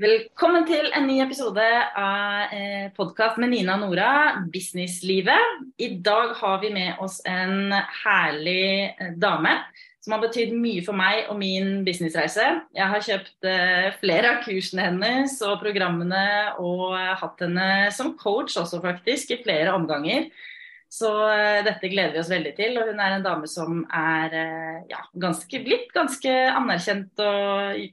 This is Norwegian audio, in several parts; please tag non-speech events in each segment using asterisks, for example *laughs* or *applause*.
Velkommen til en ny episode av eh, podkast med Nina Nora, Businesslivet. I dag har vi med oss en herlig eh, dame som har betydd mye for meg og min businessreise. Jeg har kjøpt eh, flere av kursene hennes og programmene, og hatt henne som coach også, faktisk, i flere omganger. Så dette gleder vi oss veldig til. Og hun er en dame som er ja, ganske, blitt ganske anerkjent og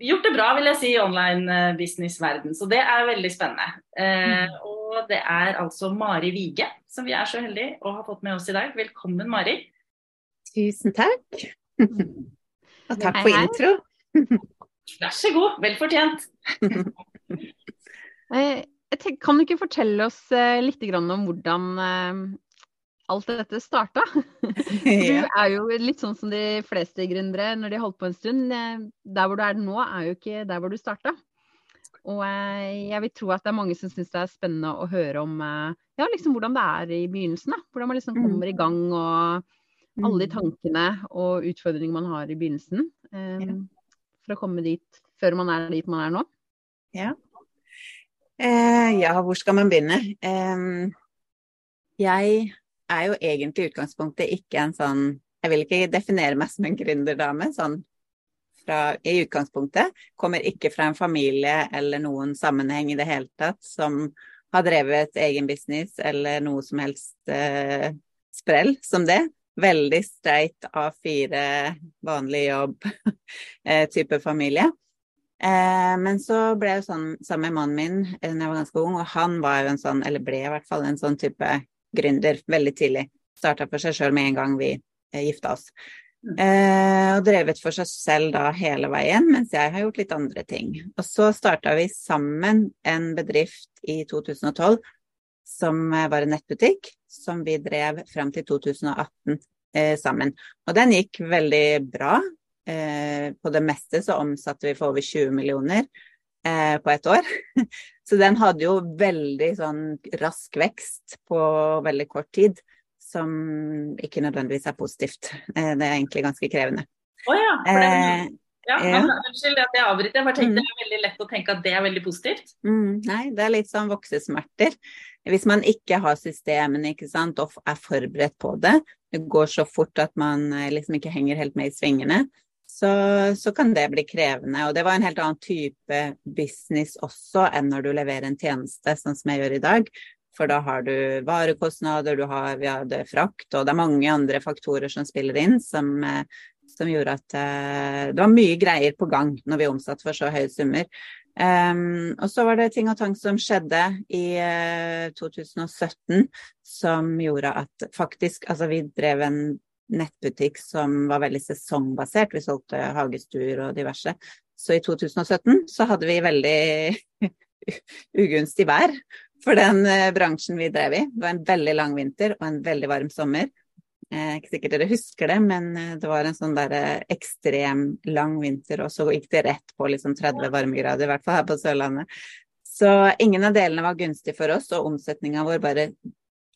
gjort det bra, vil jeg si, i online eh, business-verden. Så det er veldig spennende. Eh, mm. og det er altså Mari Vige som vi er så heldige å ha fått med oss i dag. Velkommen, Mari. Tusen takk. og takk for intro. Vær så god. Vel fortjent. *laughs* Eh, tenker, kan du ikke fortelle oss eh, litt om hvordan alt dette starta. *laughs* Du er jo litt sånn som de fleste gründere når de har holdt på en stund. Eh, der hvor du er nå, er jo ikke der hvor du starta. Og eh, jeg vil tro at det er mange som syns det er spennende å høre om eh, ja, liksom hvordan det er i begynnelsen. Da. Hvordan man liksom mm. kommer i gang og alle de mm. tankene og utfordringene man har i begynnelsen. Um, for å komme dit før man er dit man er nå. Ja. Eh, ja, hvor skal man begynne? Um, jeg er jo egentlig i utgangspunktet ikke en sånn Jeg vil ikke definere meg som en gründerdame sånn fra, i utgangspunktet. Kommer ikke fra en familie eller noen sammenheng i det hele tatt som har drevet egen business eller noe som helst eh, sprell som det. Veldig streit A4, vanlig jobb-type *laughs* eh, familie. Eh, men så ble jeg sånn sammen med mannen min da jeg var ganske ung, og han var jo en sånn, eller ble i hvert fall en sånn type gründer veldig tidlig. Starta for seg sjøl med en gang vi eh, gifta oss. Mm. Eh, og drevet for seg selv da hele veien, mens jeg har gjort litt andre ting. Og så starta vi sammen en bedrift i 2012 som eh, var en nettbutikk, som vi drev fram til 2018 eh, sammen. Og den gikk veldig bra. Eh, på det meste så omsatte vi for over 20 millioner eh, på ett år. *laughs* Så den hadde jo veldig sånn rask vekst på veldig kort tid, som ikke nødvendigvis er positivt. Eh, det er egentlig ganske krevende. Å oh, ja. For det, er... ja, ja. Unnskyld at jeg avbryter. Jeg bare tenkte mm. det er veldig lett å tenke at det er veldig positivt. Mm, nei, det er litt sånn voksesmerter. Hvis man ikke har systemene ikke sant, og er forberedt på det, det går så fort at man eh, liksom ikke henger helt med i svingene, så, så, kan det bli krevende. Og det var en helt annen type business også enn når du leverer en tjeneste, sånn som jeg gjør i dag. For da har du varekostnader, du har ja, det frakt, og det er mange andre faktorer som spiller inn, som, eh, som gjorde at uh, det var mye greier på gang når vi omsatte for så høye summer. Um, og så var det ting og tang som skjedde i uh, 2017 som gjorde at faktisk Altså, vi drev en nettbutikk som var veldig sesongbasert. Vi solgte hagestuer og diverse. Så i 2017 så hadde vi veldig *laughs* ugunstig vær for den eh, bransjen vi drev i. Det var en veldig lang vinter og en veldig varm sommer. Eh, ikke sikkert dere husker det, men eh, det var en sånn der eh, ekstrem lang vinter, og så gikk det rett på liksom 30 varmegrader, i hvert fall her på Sørlandet. Så ingen av delene var gunstig for oss, og omsetninga vår bare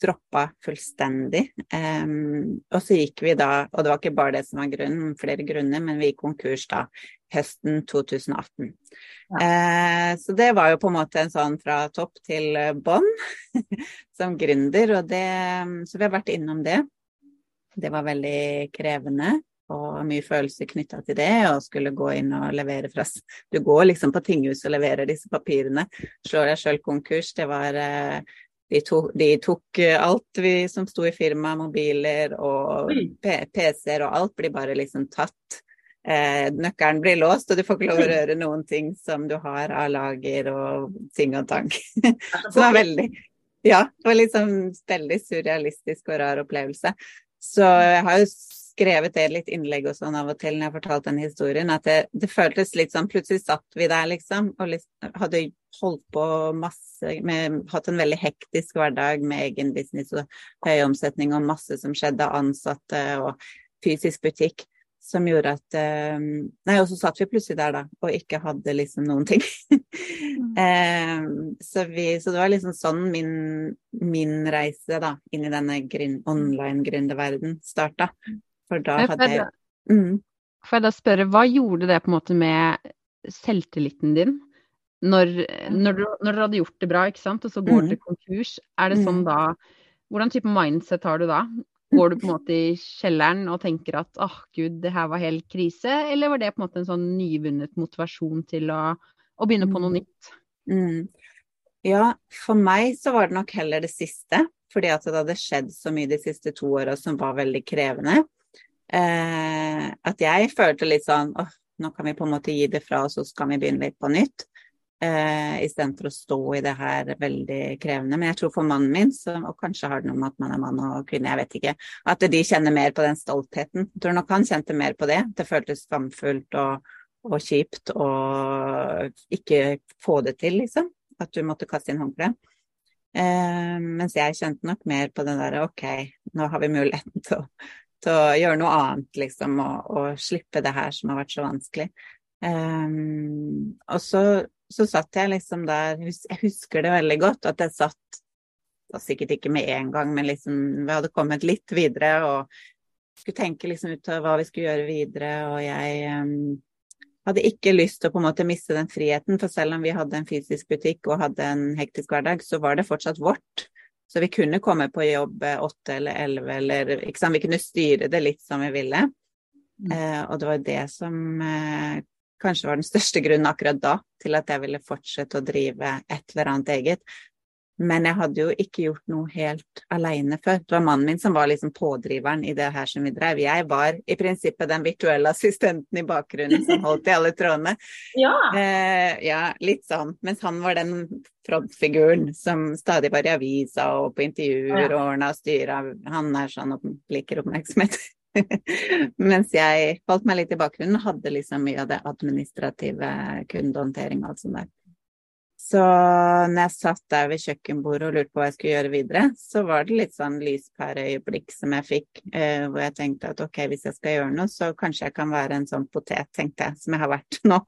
droppa fullstendig. Um, og så gikk vi da, og det var ikke bare det som var grunnen, flere grunner, men vi gikk konkurs da høsten 2018. Ja. Uh, så det var jo på en måte en sånn fra topp til bånn *laughs* som gründer, og det Så vi har vært innom det. Det var veldig krevende og mye følelser knytta til det, og skulle gå inn og levere fra Du går liksom på tinghuset og leverer disse papirene. Slår deg sjøl konkurs. Det var uh, de, tok, de, tok eh, alt vi som sto i firmaet, mobiler og PC-er og alt blir bare liksom tatt. Eh, nøkkelen blir låst, og du får ikke lov å *laughs* røre noen ting som du har av lager og ting og tang. *laughs* Så det var veldig Ja, det var liksom veldig surrealistisk og rar opplevelse. Så jeg har jo skrevet det litt innlegg og sånn av og til når jeg har fortalt den historien, at det, det føltes litt sånn Plutselig satt vi der, liksom, og litt, hadde holdt på masse med Hatt en veldig hektisk hverdag med egen business og høy omsetning og masse som skjedde, ansatte og fysisk butikk. Som gjorde at eh, Nei, og så satt vi plutselig der, da, og ikke hadde liksom noen ting. mm. *laughs* eh, så, vi, så, det var liksom sånn min, min reise da, inn i denne online-gründerverden starta. For da hadde jeg mm. Får jeg da spørre, hva gjorde det på en måte med selvtilliten din? når, når, du, når, dere hadde gjort det bra, ikke sant, og så går mm. til konkurs, er det sånn mm. da Hvordan type mindset har du da? Går du på en måte i kjelleren og tenker at åh oh, gud, det her var helt krise, eller var det på en måte en sånn nyvunnet motivasjon til å, å begynne på noe mm. nytt? Mm. Ja, for meg så var det nok heller det siste, fordi at det hadde skjedd så mye de siste to åra som var veldig krevende. Eh, at jeg følte litt sånn åh, nå kan vi på en måte gi det fra og så kan vi begynne litt på nytt. Eh, Istedenfor å stå i det her veldig krevende. Men jeg tror for mannen min, så, og kanskje har det noe med at man er mann og kvinne, jeg vet ikke, at de kjenner mer på den stoltheten. Jeg tror nok han kjente mer på det. Det føltes skamfullt og, og kjipt å ikke få det til, liksom. At du måtte kaste inn håndkleet. Eh, mens jeg kjente nok mer på den derre OK, nå har vi muligheten til å, til å gjøre noe annet, liksom, og, og, slippe det her som har vært så vanskelig. Um, og så, så, satt jeg liksom der Jeg husker det veldig godt, at jeg satt sikkert ikke med en gang, men liksom vi hadde kommet litt videre og skulle tenke liksom ut av hva vi skulle gjøre videre. Og jeg um, hadde ikke lyst til å på en måte miste den friheten, for selv om vi hadde en fysisk butikk og hadde en hektisk hverdag, så var det fortsatt vårt. Så vi kunne komme på jobb åtte eller elleve, eller ikke sant? vi kunne styre det litt som vi ville. Mm. Eh, og det var det som eh, kanskje var den største grunnen akkurat da til at jeg ville fortsette å drive et eller annet eget. Men jeg hadde jo ikke gjort noe helt aleine før. Det var mannen min som var liksom pådriveren i det her som vi drev. Jeg var i prinsippet den virtuelle assistenten i bakgrunnen som holdt i alle trådene. *laughs* Ja. Eh, ja, litt sånn. Mens han var den frontfiguren som stadig var i avisa og på intervjuer ja. og ordna og styra. Han er sånn og liker oppmerksomhet. *laughs* Mens jeg holdt meg litt i bakgrunnen og hadde liksom mye av det administrative kundehåndtering og alt sånt der. Så når jeg satt der ved kjøkkenbordet og lurte på hva jeg skulle gjøre videre, så var det litt sånn lyspæreøyeblikk som jeg fikk, eh, hvor jeg tenkte at ok, hvis jeg skal gjøre noe, så kanskje jeg kan være en sånn potet, tenkte jeg, som jeg har vært nå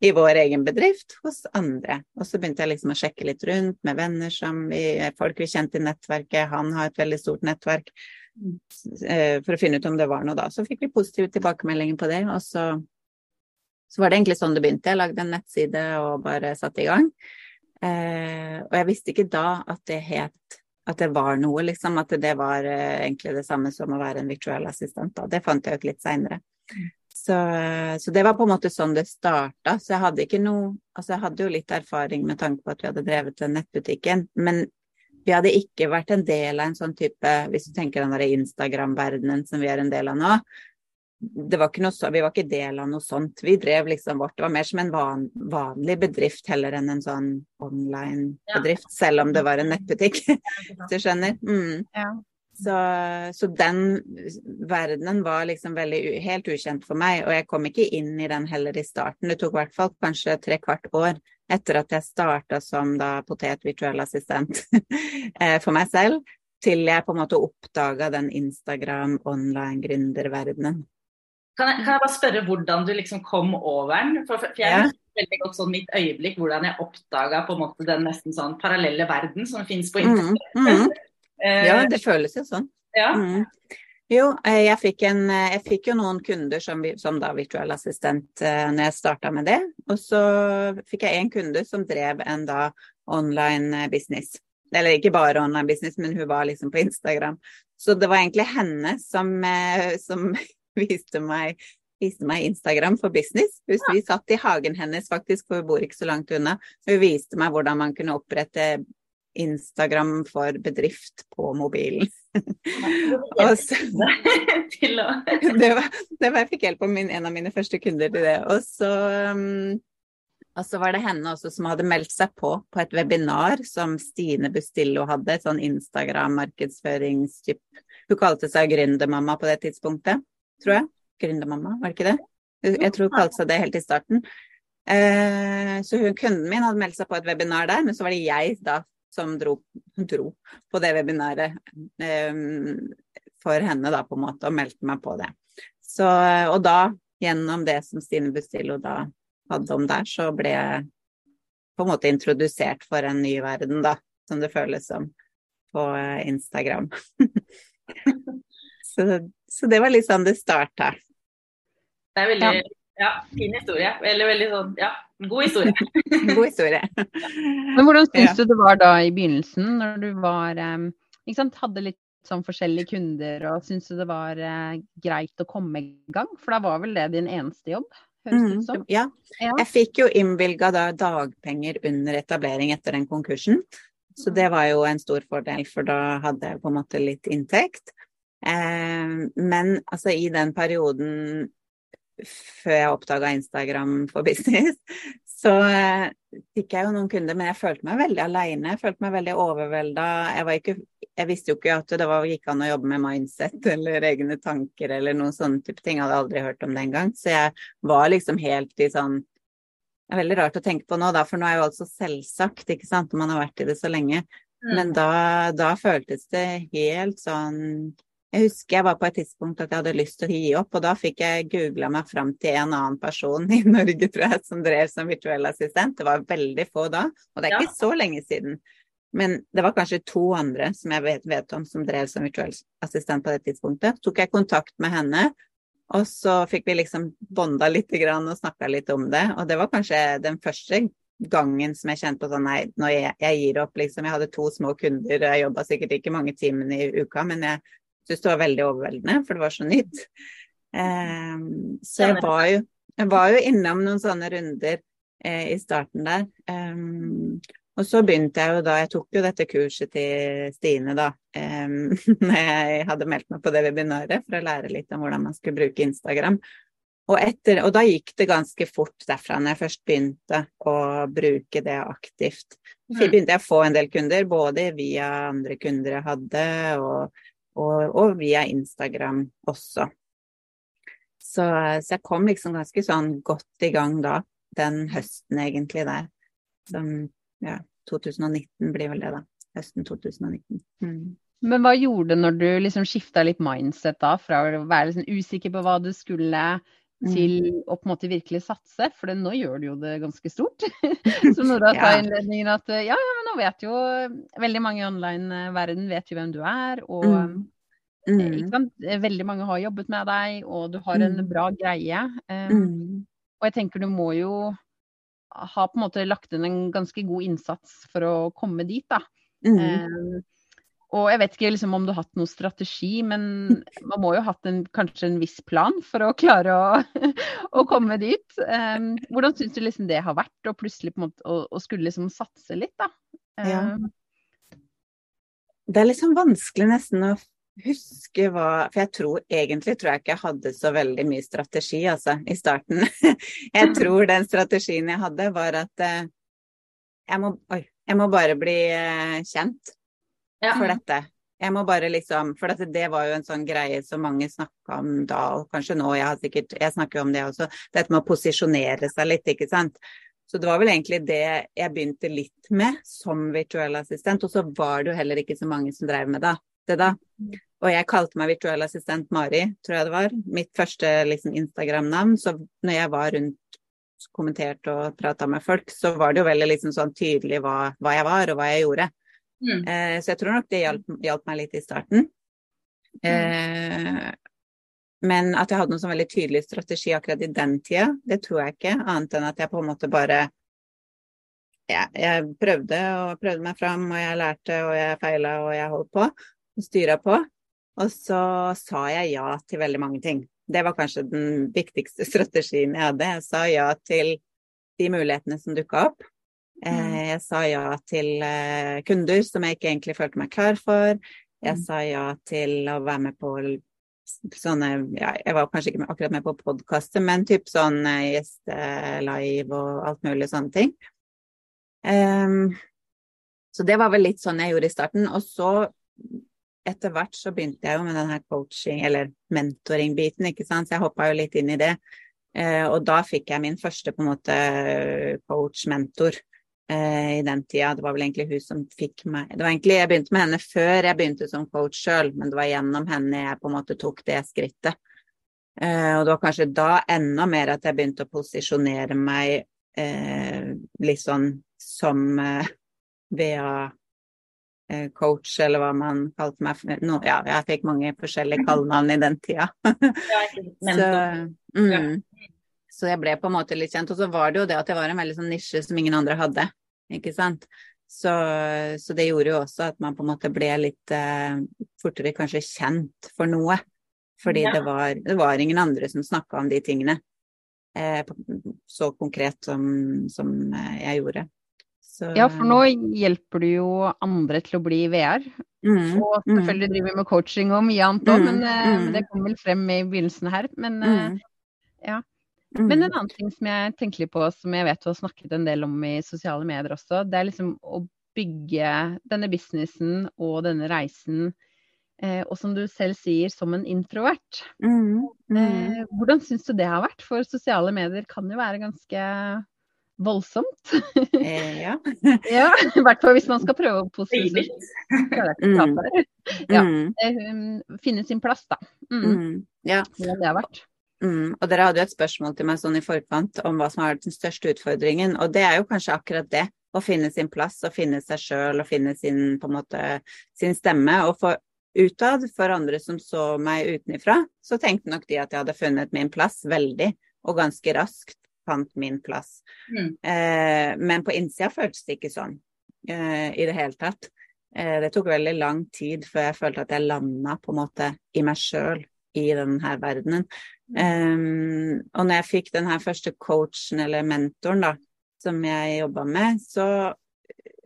i vår egen bedrift hos andre. Og så begynte jeg liksom å sjekke litt rundt med venner som vi, folk vi kjente i nettverket, han har et veldig stort nettverk. Eh, for å finne ut om det var noe da. Så fikk vi positive tilbakemeldinger på det, og så, så var det egentlig sånn det begynte. Jeg lagde en nettside og bare satte i gang. Eh, og jeg visste ikke da at det het at det var noe, liksom. At det var eh, egentlig det samme som å være en virtuell assistent. Da. Det fant jeg ut litt seinere. Så, så, det var på en måte sånn det starta. Så jeg hadde ikke noe Altså jeg hadde jo litt erfaring med tanke på at vi hadde drevet den nettbutikken, men vi hadde ikke vært en del av en sånn type, hvis du tenker den derre Instagram-verdenen som vi er en del av nå. Det var ikke noe, vi var ikke del av noe sånt. Vi drev liksom vårt. Det var mer som en van, vanlig bedrift heller enn en sånn online-bedrift. Ja. Selv om det var en nettbutikk, hvis du skjønner. Mm. Ja. Så, så, den verdenen var liksom veldig helt ukjent for meg, og jeg kom ikke inn i den heller i starten. Det tok i hvert fall kanskje tre kvart år etter at jeg starta som da potetvirtuell assistent *laughs* eh, for meg selv, til jeg på en måte oppdaga den Instagram online gründerverdenen. Kan jeg, kan jeg, bare spørre hvordan du liksom kom over den? For, for jeg ja. veldig godt sånn mitt øyeblikk hvordan jeg oppdaga på en måte den nesten sånn parallelle verden som finnes på internett. Mm, mm. ja, det føles jo sånn. Ja. Mm. Jo, eh, jeg fikk, en, eh, jeg fikk, jo noen kunder som, som da virtuell assistent når jeg starta med det. Og så fikk jeg en kunde som drev en da online business. Eller ikke bare online business, men hun var liksom på Instagram. Så det var egentlig henne som, som *laughs* viste, meg, viste meg Instagram for business. Vi satt i hagen hennes faktisk, for hun bor ikke så langt unna. Hun viste meg hvordan man kunne opprette Instagram for bedrift på mobilen. *laughs* så, *laughs* det, var, det var, jeg fikk hjelp av en av mine første kunder til det. Og så, um, og så var det henne også som hadde meldt seg på på et webinar som Stine Bustillo hadde, et sånn Instagram-markedsføringstyp. Hun kalte seg gründermamma på det tidspunktet, tror jeg. Gründermamma, var det ikke det? Jeg tror hun kalte seg det helt i starten. Eh, så hun, kunden min hadde meldt seg på et webinar der, men så var det jeg da som dro, dro på det webinaret um, for henne, da, på en måte, og meldte meg på det. Så, og da, gjennom det som Stine Bustillo da hadde om der, så ble jeg på en måte introdusert for en ny verden, da, som det føles som på eh, Instagram. *laughs* så, så, det var litt sånn det starta. Det er veldig, Ja, fin historie. Eller veldig sånn, ja, god historie. *laughs* god historie. Men hvordan syns ja. du det var da i begynnelsen, når du var ikke sant, hadde litt sånn forskjellige kunder, og syns du det var eh, greit å komme i gang? For da var vel det din eneste jobb? Mm, ja. ja. Jeg fikk jo innvilga dagpenger under etablering etter den konkursen. Så det var jo en stor fordel, for da hadde jeg på en måte litt inntekt. Eh, men altså i den perioden før jeg oppdaga Instagram for *laughs* business, så eh, fikk jeg jo noen kunder, men jeg følte meg veldig aleine. Følte meg veldig overvelda. Jeg, jeg, visste jo ikke at det var, gikk an å jobbe med mindset *laughs* eller egne tanker eller noen sånne type ting. Jeg hadde aldri hørt om det engang. Så jeg var liksom helt i sånn Det er veldig rart å tenke på nå, da, for nå er jo alt så selvsagt, ikke sant, man har vært i det så lenge. Mm. Men da, da føltes det helt sånn jeg husker jeg var på et tidspunkt at jeg hadde lyst til å gi opp, og da fikk jeg googla meg fram til en annen person i *laughs* Norge, tror jeg, som drev som virtuell assistent. Det var veldig få da, og det er ja. ikke så lenge siden. Men det var kanskje to andre som jeg vet, vet om som drev som virtuell assistent på det tidspunktet. Så tok jeg kontakt med henne, og så fikk vi liksom bonda litt og snakka litt om det. Og det var kanskje den første gangen som jeg kjente på sånn nei, når jeg, jeg gir opp, liksom. Jeg hadde to små kunder, jeg jobba sikkert ikke mange timene i uka, men jeg syntes det var veldig overveldende, for det var så nytt. Eh, så jeg var, jo, jeg var, jo, innom noen sånne runder eh, i starten der. Um, og så begynte jeg jo da, jeg tok jo dette kurset til Stine da, um, *laughs* når jeg hadde meldt meg på det webinaret for å lære litt om hvordan man skulle bruke Instagram. Og, etter, og da gikk det ganske fort derfra, når jeg først begynte å bruke det aktivt. Så mm. begynte jeg å få en del kunder, både via andre kunder jeg hadde, og og, og via Instagram også. Så, så, jeg kom liksom ganske sånn godt i gang da, den høsten egentlig der. Som ja, 2019 blir vel det, da. Høsten 2019. Mm. Men hva gjorde du når du liksom skifta litt mindset da, fra å være liksom usikker på hva du skulle, til mm. å på en måte virkelig satse? For nå gjør du jo det ganske stort. *laughs* *laughs* Så Nora sa i innledningen at ja, ja, men nå vet jo veldig mange i online-verden vet jo hvem du er. og mm. Mm. Veldig mange har jobbet med deg, og du har en mm. bra greie. Um, og jeg tenker du må jo ha på en måte lagt inn en ganske god innsats for å komme dit, da. Um, og jeg vet ikke liksom, om du har hatt noen strategi, men *laughs* man må jo ha hatt en, kanskje en viss plan for å klare å, *laughs* å komme dit. Um, hvordan syns du liksom det har vært, og plutselig måte, å, å skulle liksom satse litt, da? Um, ja. Det er liksom vanskelig nesten å huske hva For jeg tror egentlig tror jeg ikke jeg hadde så veldig mye strategi, altså, i starten. *laughs* jeg tror den strategien jeg hadde, var at uh, jeg, må, oi, jeg må bare bli uh, kjent ja. for dette. Jeg må bare liksom For dette, det var jo en sånn greie som mange snakka om da, og kanskje nå. Jeg, har sikkert, jeg snakker jo om det også. Dette med å posisjonere seg litt, ikke sant. Så det var vel egentlig det jeg begynte litt med som virtuell assistent. Og så var det jo heller ikke så mange som drev med det det da. Og jeg kalte meg virtuell assistent Mari, tror jeg det var. Mitt første liksom, Instagram-navn. Så når jeg var rundt kommenterte og prata med folk, så var det jo veldig liksom, sånn tydelig hva, hva, jeg var og hva jeg gjorde. Mm. Eh, så jeg tror nok det hjalp, hjalp meg litt i starten. Mm. Eh, men at jeg hadde noen sånn veldig tydelig strategi akkurat i den tida, det tror jeg ikke. Annet enn at jeg på en måte bare ja, jeg prøvde og prøvde meg fram, og jeg lærte og jeg feila og jeg holdt på og styra på. Og så sa jeg ja til veldig mange ting. Det var kanskje den viktigste *laughs* strategien jeg hadde. Jeg sa ja til de mulighetene som dukka opp. Eh, mm. Jeg sa ja til eh, kunder som jeg ikke egentlig følte meg klar for. Jeg mm. sa ja til å være med på sånne ja, Jeg var kanskje ikke akkurat med på podkaster, men typ sånn eh, gjestelive og alt mulig sånne ting. Um, så det var vel litt sånn jeg gjorde i starten. Og så etter hvert så begynte jeg jo med den her coaching, eller mentoring-biten, ikke sant. Så jeg hoppa jo litt inn i det. Uh, og da fikk jeg min første på en måte coach-mentor eh, i den tida. Det var vel egentlig hun som fikk meg Det var egentlig Jeg begynte med henne før jeg begynte som coach sjøl, men det var gjennom henne jeg på en måte tok det skrittet. Eh, og det var kanskje da enda mer at jeg begynte å posisjonere meg eh, litt sånn som eh, VA Eh, coach, eller hva man kalte meg. No, ja, jeg fikk mange forskjellige kallenavn i den tida. *laughs* så, mm. Så jeg ble på en måte litt kjent. Og så var det jo det at jeg var en veldig sånn nisje som ingen andre hadde, ikke sant. Så, så det gjorde jo også at man på en måte ble litt eh, fortere kanskje kjent for noe. Fordi ja. det, var, det, var, ingen andre som snakka om de tingene eh, så konkret som, som eh, jeg gjorde. Så, ja, for nå hjelper du jo andre til å bli VR. Mm, og mm. selvfølgelig driver vi med coaching og mye annet òg, mm, men, eh, men, det kom vel frem i begynnelsen her. Men eh, mm. ja. Mm. Men en annen ting som jeg tenker litt på, som jeg vet du har snakket en del om i sosiale medier også, det er liksom å bygge denne businessen og denne reisen, eh, og som du selv sier, som en introvert. Mm. Mm. Eh, hvordan syns du det har vært? For sosiale medier kan jo være ganske voldsomt. Eh, ja. *laughs* ja. I hvert fall hvis man skal prøve å posisjonere mm. ja. Mm. Eh, finne sin plass, da. Mm. Ja. Hvordan det har vært. Mm, og dere hadde jo et spørsmål til meg sånn i forkant om hva som har vært den største utfordringen, og det er jo kanskje akkurat det. Å finne sin plass og finne seg sjøl og finne sin, på en måte, sin stemme. Og for utad, for andre som så meg utenifra, så tenkte nok de at jeg hadde funnet min plass veldig, og ganske raskt fant min plass. Mm. Eh, men på innsida føltes det ikke sånn eh, i det hele tatt. Eh, det tok veldig lang tid før jeg følte at jeg landa på en måte i meg sjøl i denne verdenen. Um, og når jeg fikk den her første coachen eller mentoren da, som jeg jobba med, så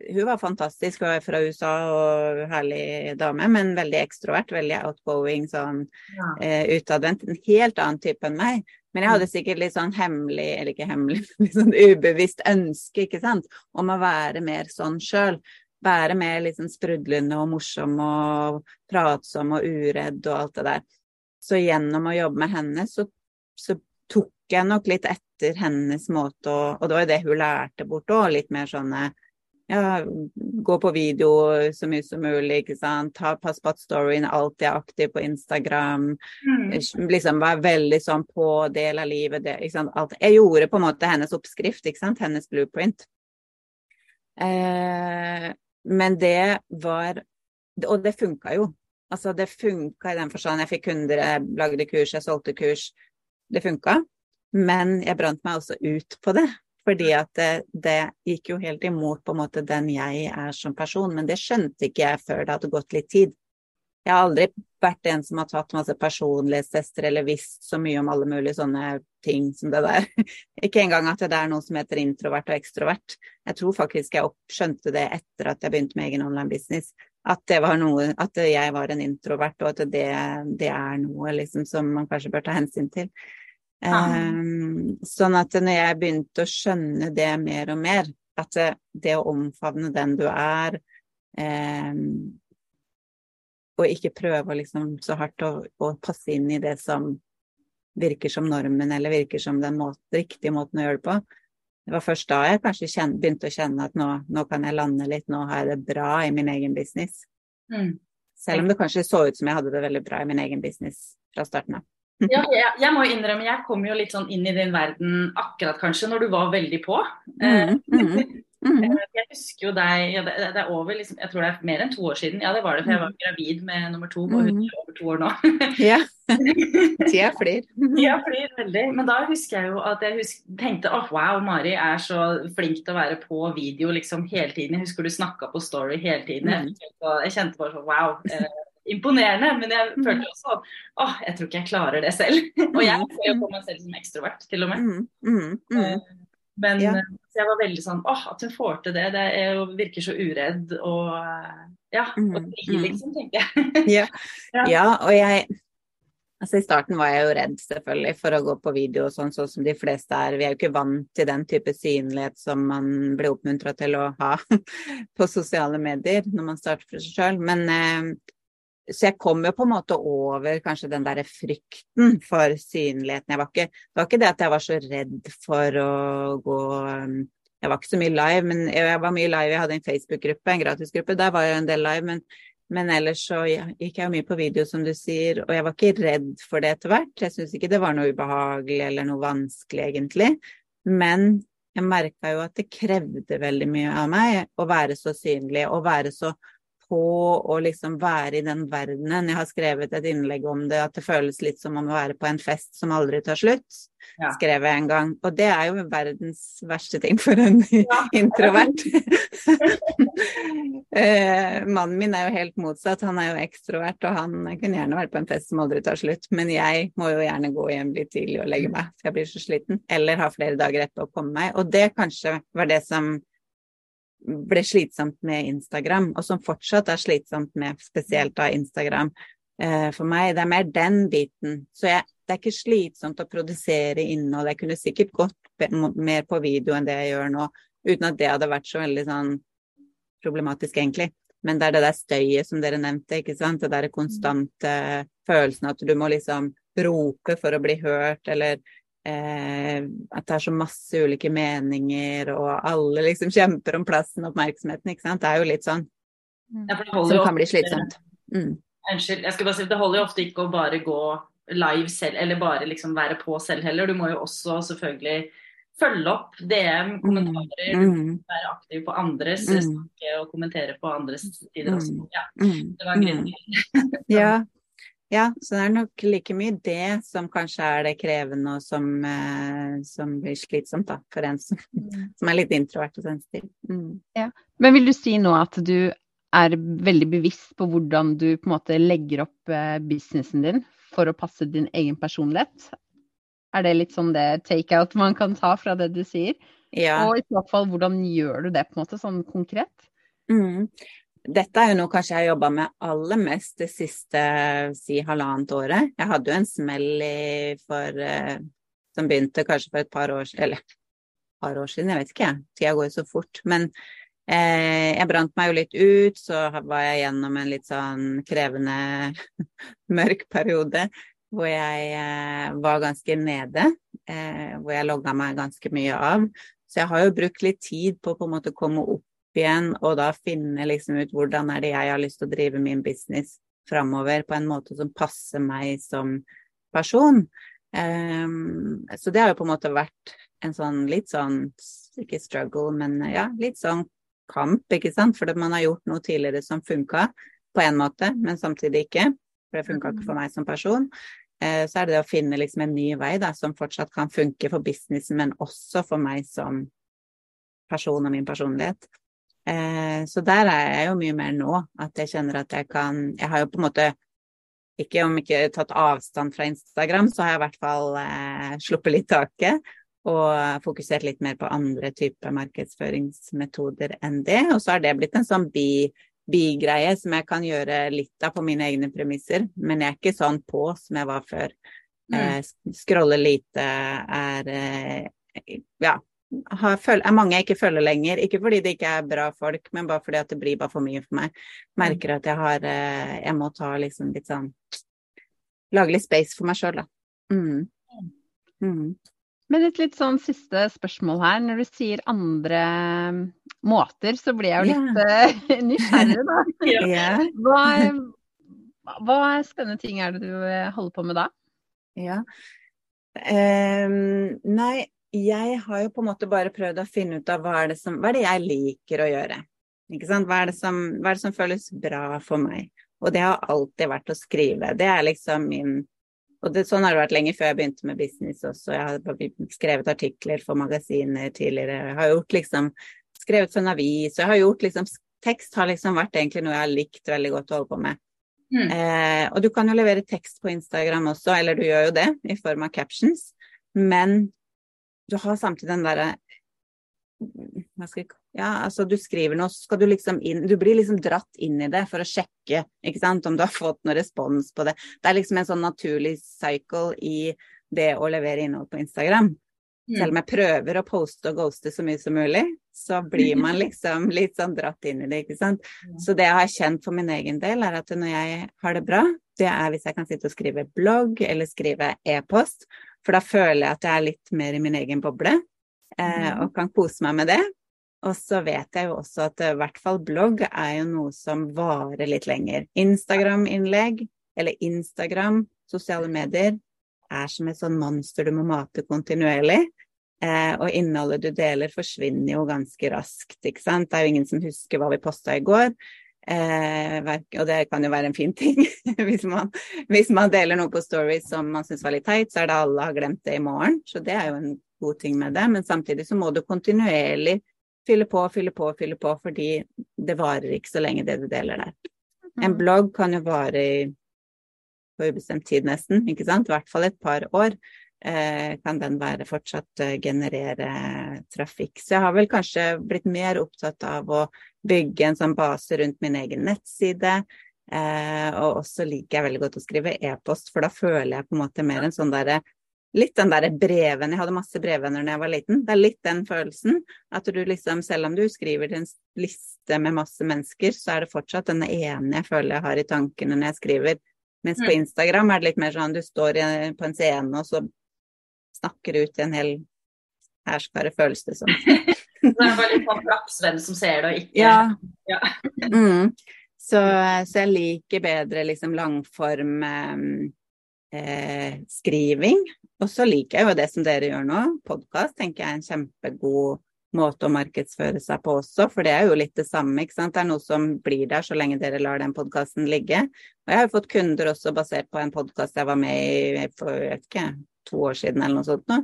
hun var fantastisk. Hun er fra USA og herlig dame, men veldig ekstrovert. Veldig outgoing, sånn ja. uh, utadvendt. En helt annen type enn meg. Men jeg hadde sikkert litt sånn hemmelig, eller ikke hemmelig, *laughs* litt sånn ubevisst ønske, ikke sant, om å være mer sånn sjøl. Være mer liksom sprudlende og morsom og pratsom og uredd og alt det der. Så gjennom å jobbe med henne, så, så tok jeg nok litt etter hennes måte å Og det var jo det hun lærte bort òg, litt mer sånne ja, gå på video så mye som mulig, ikke sant. Ta, pass på at storyen alltid er aktiv på Instagram. Mm. Liksom være veldig sånn på del av livet, det, ikke sant. Alt. Jeg gjorde på en måte hennes oppskrift, ikke sant. Hennes blueprint. Eh, men det var Og det funka jo. Altså, det funka i den forstand. Jeg fikk kunder, jeg lagde kurs, jeg solgte kurs. Det funka. Men jeg brant meg også ut på det. Fordi at det, det, gikk jo helt imot på en måte den jeg er som person. Men det skjønte ikke jeg før det hadde gått litt tid. Jeg har aldri vært en som har tatt masse personlighetstester eller visst så mye om alle mulige sånne ting som det der. *laughs* Ikke engang at det er noe som heter introvert og ekstrovert. Jeg tror faktisk jeg skjønte det etter at jeg begynte med egen online business at det var noe At jeg var en introvert, og at det, det er noe liksom som man kanskje bør ta hensyn til. Ja. Um, sånn at når jeg begynte å skjønne det mer og mer, at det, det å omfavne den du er, um, og ikke prøve liksom så hardt å, å, passe inn i det som virker som normen, eller virker som den måte, riktige måten å gjøre det på, det var først da jeg kanskje kjenne, begynte å kjenne at nå, nå, kan jeg lande litt, nå har jeg det bra i min egen business. Mm. Selv om det kanskje så ut som jeg hadde det veldig bra i min egen business fra starten av. ja, jeg, jeg, må innrømme, jeg kom jo litt sånn inn i din verden akkurat kanskje når du var veldig på. Mm, mm. Mm. *laughs* Jeg husker jo deg ja, det, det, er over liksom, Jeg tror det er mer enn to år siden. Ja, det var det, for jeg var mm. gravid med nummer to, og hun mm. er over to år nå. ja. *laughs* Tida flyr. *laughs* Tida flyr veldig. Men da husker jeg jo at jeg husk, tenkte åh, oh, wow, Mari er så flink til å være på video liksom hele tiden. Jeg husker du snakka på Story hele tiden. Jeg, jeg kjente bare sånn wow. Eh, imponerende, men jeg følte også åh, jeg tror ikke jeg klarer det selv. *laughs* og jeg ser jo på meg selv som ekstrovert, til og med. Mm, mm, mm. Eh, men ja. Eh, jeg var veldig sånn åh, at hun får til det. Det er, virker så uredd og ja, og mm, fri, mm. liksom, tenker jeg. *laughs* *laughs* ja. ja. og jeg Altså I starten var jeg jo redd selvfølgelig for å gå på video sånn, sånn som de fleste er. Vi er jo ikke vant til den type synlighet som man blir oppmuntra til å ha på sosiale medier når man starter for seg sjøl. Men eh, så jeg kom jo på en måte over kanskje den derre frykten for synligheten. Jeg var ikke, det var ikke det at jeg var så redd for å gå um, Jeg var ikke så mye live, men jeg var mye live. Jeg hadde en Facebook-gruppe, en gratisgruppe. Der var jeg en del live. Men, men ellers så gikk jeg mye på video, som du sier. Og jeg var ikke redd for det etter hvert. Jeg syns ikke det var noe ubehagelig eller noe vanskelig, egentlig. Men jeg merka jo at det krevde veldig mye av meg å være så synlig og være så på å liksom være i den verdenen. Jeg har skrevet et innlegg om det, at det føles litt som om å være på en fest som aldri tar slutt. Ja. Skrev jeg en gang. Og det er jo verdens verste ting for en ja. *laughs* introvert. *laughs* eh, mannen min er jo helt motsatt. Han er jo ekstrovert, og han kunne gjerne vært på en fest som aldri tar slutt. Men jeg må jo gjerne gå hjem litt tidlig og legge meg, for jeg blir så sliten. Eller ha flere dager etter å komme meg. Og det kanskje var det som ble slitsomt med Instagram, og som fortsatt er slitsomt med spesielt da Instagram eh, for meg. Det er mer den biten. Så jeg, det er ikke slitsomt å produsere innhold. Jeg kunne sikkert gått mer på video enn det jeg gjør nå, uten at det hadde vært så veldig sånn problematisk, egentlig. Men det er det der støyet som dere nevnte, ikke sant. Det der konstante følelsen at du må liksom rope for å bli hørt, eller eh, at det er så masse ulike meninger, og alle liksom kjemper om plassen og oppmerksomheten, ikke sant. Det er jo litt sånn ja, som kan bli slitsomt. Mm. Unnskyld, jeg skal bare si det holder jo ofte ikke å bare gå live selv, eller bare liksom være på selv heller. Du må jo også selvfølgelig følge opp DM, mm. kommentarer, mm. være aktiv på andres, mm. snakke og kommentere på andres sider også. Mm. Ja, det var greit. Mm. *laughs* ja, ja, så det er nok like mye det som kanskje er det krevende og som, eh, som blir slitsomt da, for en som, mm. som er litt introvert og sensitiv. Mm. Ja. Men vil du si nå at du er veldig bevisst på hvordan du på en måte legger opp eh, businessen din for å passe din egen personlighet? Er det litt sånn det take-out man kan ta fra det du sier? Ja. Og i så fall, hvordan gjør du det på en måte, sånn konkret? Mm dette er jo noe kanskje jeg har jobba med aller mest det siste si halvannet året. Jeg hadde jo en smell for uh, som begynte kanskje for et par år eller par år siden, jeg vet ikke, tida går jo så fort. Men eh, jeg brant meg jo litt ut, så var jeg gjennom en litt sånn krevende, *laughs* mørk periode hvor jeg eh, var ganske nede. Eh, hvor jeg logga meg ganske mye av. Så jeg har jo brukt litt tid på å på en måte komme opp igjen, og da finne liksom ut hvordan er det jeg har lyst til å drive min business framover på en måte som passer meg som person. Um, så det har jo på en måte vært en sånn litt sånn, ikke struggle, men ja, litt sånn kamp, ikke sant. For man har gjort noe tidligere som funka på en måte, men samtidig ikke. For det funka ikke for meg som person. Uh, så er det det å finne liksom en ny vei da, som fortsatt kan funke for businessen, men også for meg som person og min personlighet. Eh, så der er jeg jo mye mer nå, at jeg kjenner at jeg kan Jeg har jo på en måte ikke om ikke tatt avstand fra Instagram, så har jeg i hvert fall eh, sluppet litt taket. Og fokusert litt mer på andre typer markedsføringsmetoder enn det. Og så har det blitt en sånn bi, bigreie som jeg kan gjøre litt av på mine egne premisser. Men jeg er ikke sånn på som jeg var før. Mm. Eh, scrolle lite er eh, ja, har, er mange jeg ikke følger lenger. Ikke fordi det ikke er bra folk, men bare fordi det blir bare for mye for meg. Merker at jeg har eh, Jeg må ta liksom litt sånn Lage litt space for meg sjøl, da. Mm. Mm. Men et litt sånn siste spørsmål her. Når du sier andre måter, så blir jeg jo litt yeah. *laughs* nysgjerrig, da. *laughs* yeah. hva, hva spennende ting er det du eh, holder på med da? Ja. Um, nei, jeg har jo på en måte bare prøvd å finne ut av hva er det, som, hva er det jeg liker å gjøre. Hva er, som, hva er det som føles bra for meg? Og det har alltid vært å skrive. Det er liksom min Og det, sånn har det vært lenge før jeg begynte med business også. Jeg har skrevet artikler for magasiner tidligere. Jeg har gjort liksom Skrevet for en avis. Jeg har gjort liksom Tekst har liksom vært egentlig noe jeg har likt veldig godt å holde på med. Mm. Eh, og du kan jo levere tekst på Instagram også, eller du gjør jo det i form av captions. Men du har samtidig den derre ja, altså du skriver noe, så skal du liksom inn Du blir liksom dratt inn i det for å sjekke ikke sant, om du har fått noe respons på det. Det er liksom en sånn naturlig cycle i det å levere innhold på Instagram. Mm. Selv om jeg prøver å poste og ghoste så mye som mulig, så blir man *laughs* liksom litt sånn dratt inn i det, ikke sant. Så det jeg har kjent for min egen del, er at når jeg har det bra, det er hvis jeg kan sitte og skrive blogg eller skrive e-post, for da føler jeg at jeg er litt mer i min egen boble eh, mm. og kan kose meg med det. Og så vet jeg jo også at eh, i hvert fall blogg er jo noe som varer litt lenger. Instagram-innlegg eller Instagram, sosiale medier, er som et sånn monster du må mate kontinuerlig. Eh, og innholdet du deler forsvinner jo ganske raskt, ikke sant. Det er jo ingen som husker hva vi posta i går. Eh, og det kan jo være en fin ting. *laughs* hvis, man, hvis, man, deler noe på stories som man syns var litt teit, så er det alle har glemt det i morgen. Så det er jo en god ting med det. Men samtidig så må du kontinuerlig fylle på, fylle på, fylle på, fordi det varer ikke så lenge det du deler der. En mm. blogg kan jo vare i på ubestemt tid nesten, ikke sant. I hvert fall et par år. Eh, kan den være fortsatt eh, generere trafikk. Så jeg har vel kanskje blitt mer opptatt av å bygge en sånn base rundt min egen nettside. Eh, og også liker jeg veldig godt å skrive e-post, for da føler jeg på en måte mer en sånn derre Litt den derre breven Jeg hadde masse brevvenner da jeg var liten. Det er litt den følelsen. At du liksom, selv om du skriver til en liste med masse mennesker, så er det fortsatt den ene jeg føler jeg har i tankene når jeg skriver. Mens på mm. Instagram er det litt mer sånn du står på en scene, og så snakker ut i en hel herskare føles *laughs* det som. det er bare litt sånn flaks hvem som ser det og ikke Ja. ja. mm. så, så, jeg liker bedre liksom langform eh, skriving. Og så liker jeg jo det som dere gjør nå. Podkast tenker jeg er en kjempegod måte å markedsføre seg på også, for det er jo litt det samme. ikke sant? Det er noe som blir der så lenge dere lar den podkasten ligge. Og jeg har jo fått kunder også basert på en podkast jeg var med i for jeg vet ikke, to år siden eller noe sånt nå.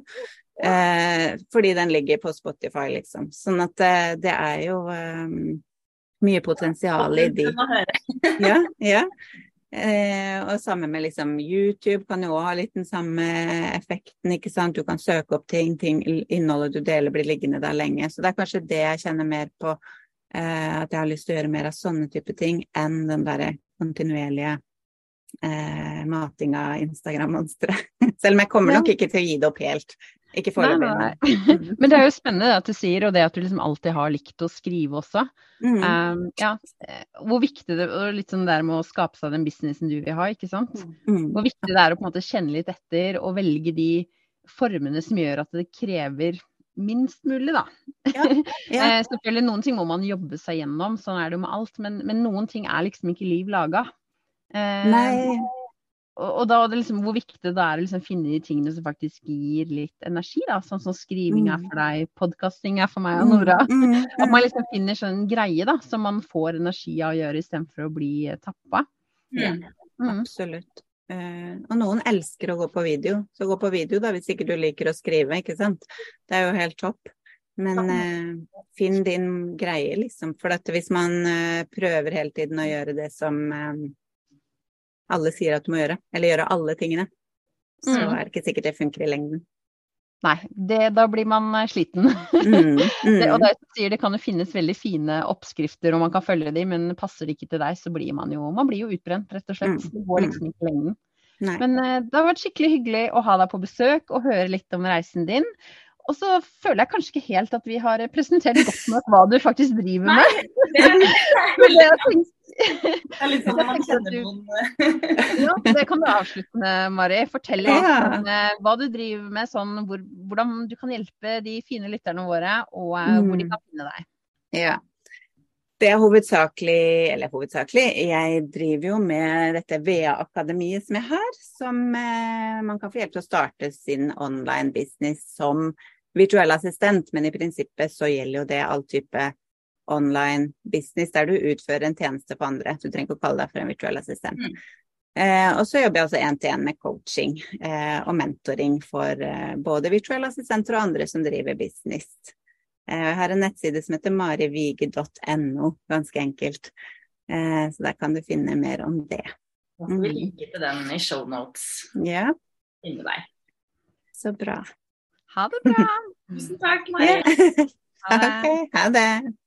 Eh, fordi den ligger på Spotify, liksom. Sånn at det, eh, det er jo eh, mye potensial i de. Ja, ja. Eh, og sammen med liksom YouTube kan jo òg ha litt den samme effekten, ikke sant. Du kan søke opp ting, ting, innholdet du deler blir liggende der lenge. Så det er kanskje det jeg kjenner mer på, eh, at jeg har lyst til å gjøre mer av sånne type ting enn den derre kontinuerlige eh, mating av Instagram-monstre. *laughs* Selv om jeg kommer nok ikke til å gi det opp helt. Ikke foreløpig. *laughs* *laughs* Men det er jo spennende at du sier, og det at du liksom alltid har likt å skrive også. Mm. Um, ja, eh, hvor viktig det er litt sånn der med å skape seg den businessen du vil ha, ikke sant. Mm. Hvor viktig det er å på en måte kjenne litt etter og velge de formene som gjør at det krever minst mulig, da. Ja, ja. Eh, selvfølgelig noen ting må man jobbe seg gjennom, sånn er det jo med alt. Men, men noen ting er liksom ikke liv laga. Eh, Nei og, da er det liksom hvor viktig det er å liksom finne de tingene som faktisk gir litt energi, da. Sånn som skriving er mm. for deg, podkasting er for meg og Nora. Mm, mm, *laughs* At man liksom finner sånn greie da, som man får energi av å gjøre istedenfor å bli tappa. Ja, absolutt. Uh, og noen elsker å gå på video, så gå på video da hvis ikke du liker å skrive, ikke sant. Det er jo helt topp. Men uh, finn din greie, liksom. For hvis man uh, prøver hele tiden å gjøre det som alle sier at du må gjøre, eller gjøre alle tingene, så mm. er det ikke sikkert det funker i lengden. Nei, det, da blir man eh, sliten. Mm, mm. *laughs* det, og det, sier, det kan jo finnes veldig fine oppskrifter og man kan følge dem, men passer det ikke til deg, så blir man jo, man blir jo utbrent, rett og slett. Mm, det går liksom ikke i lengden. Nei. Men uh, det har vært skikkelig hyggelig å ha deg på besøk og høre litt om reisen din. Og så føler jeg kanskje ikke helt at vi har presentert godt nok hva du faktisk driver med. Nei, det er, *laughs* det er, det er litt sånn når man kjenner noen Ja, det kan du avslutte med, Mari. Fortell oss ja. om, eh, hva du driver med, sånn, hvor, hvordan du kan hjelpe de fine lytterne våre, og uh, hvor de mm. kan finne deg. Ja. Det er hovedsakelig, eller hovedsakelig, jeg driver jo med dette VA-akademiet som jeg har, som eh, man kan få hjelp til å starte sin online business som virtuell assistent, men i prinsippet så gjelder jo det all type online business der du utfører en tjeneste for andre. Du trenger ikke å kalle deg for en virtuell assistent. Mm. Eh, og så jobber jeg også én-til-én med coaching eh, og mentoring for eh, både virtuelle assistenter og andre som driver business. Eh, jeg har en nettside som heter marivige.no, ganske enkelt. Eh, så der kan du finne mer om det. Mm. vi linker til den i shownotes. Ja. Inni deg. Så bra. Ha det bra. *laughs* Tusen takk, Mari. *laughs* Ha det. Okay, ha det.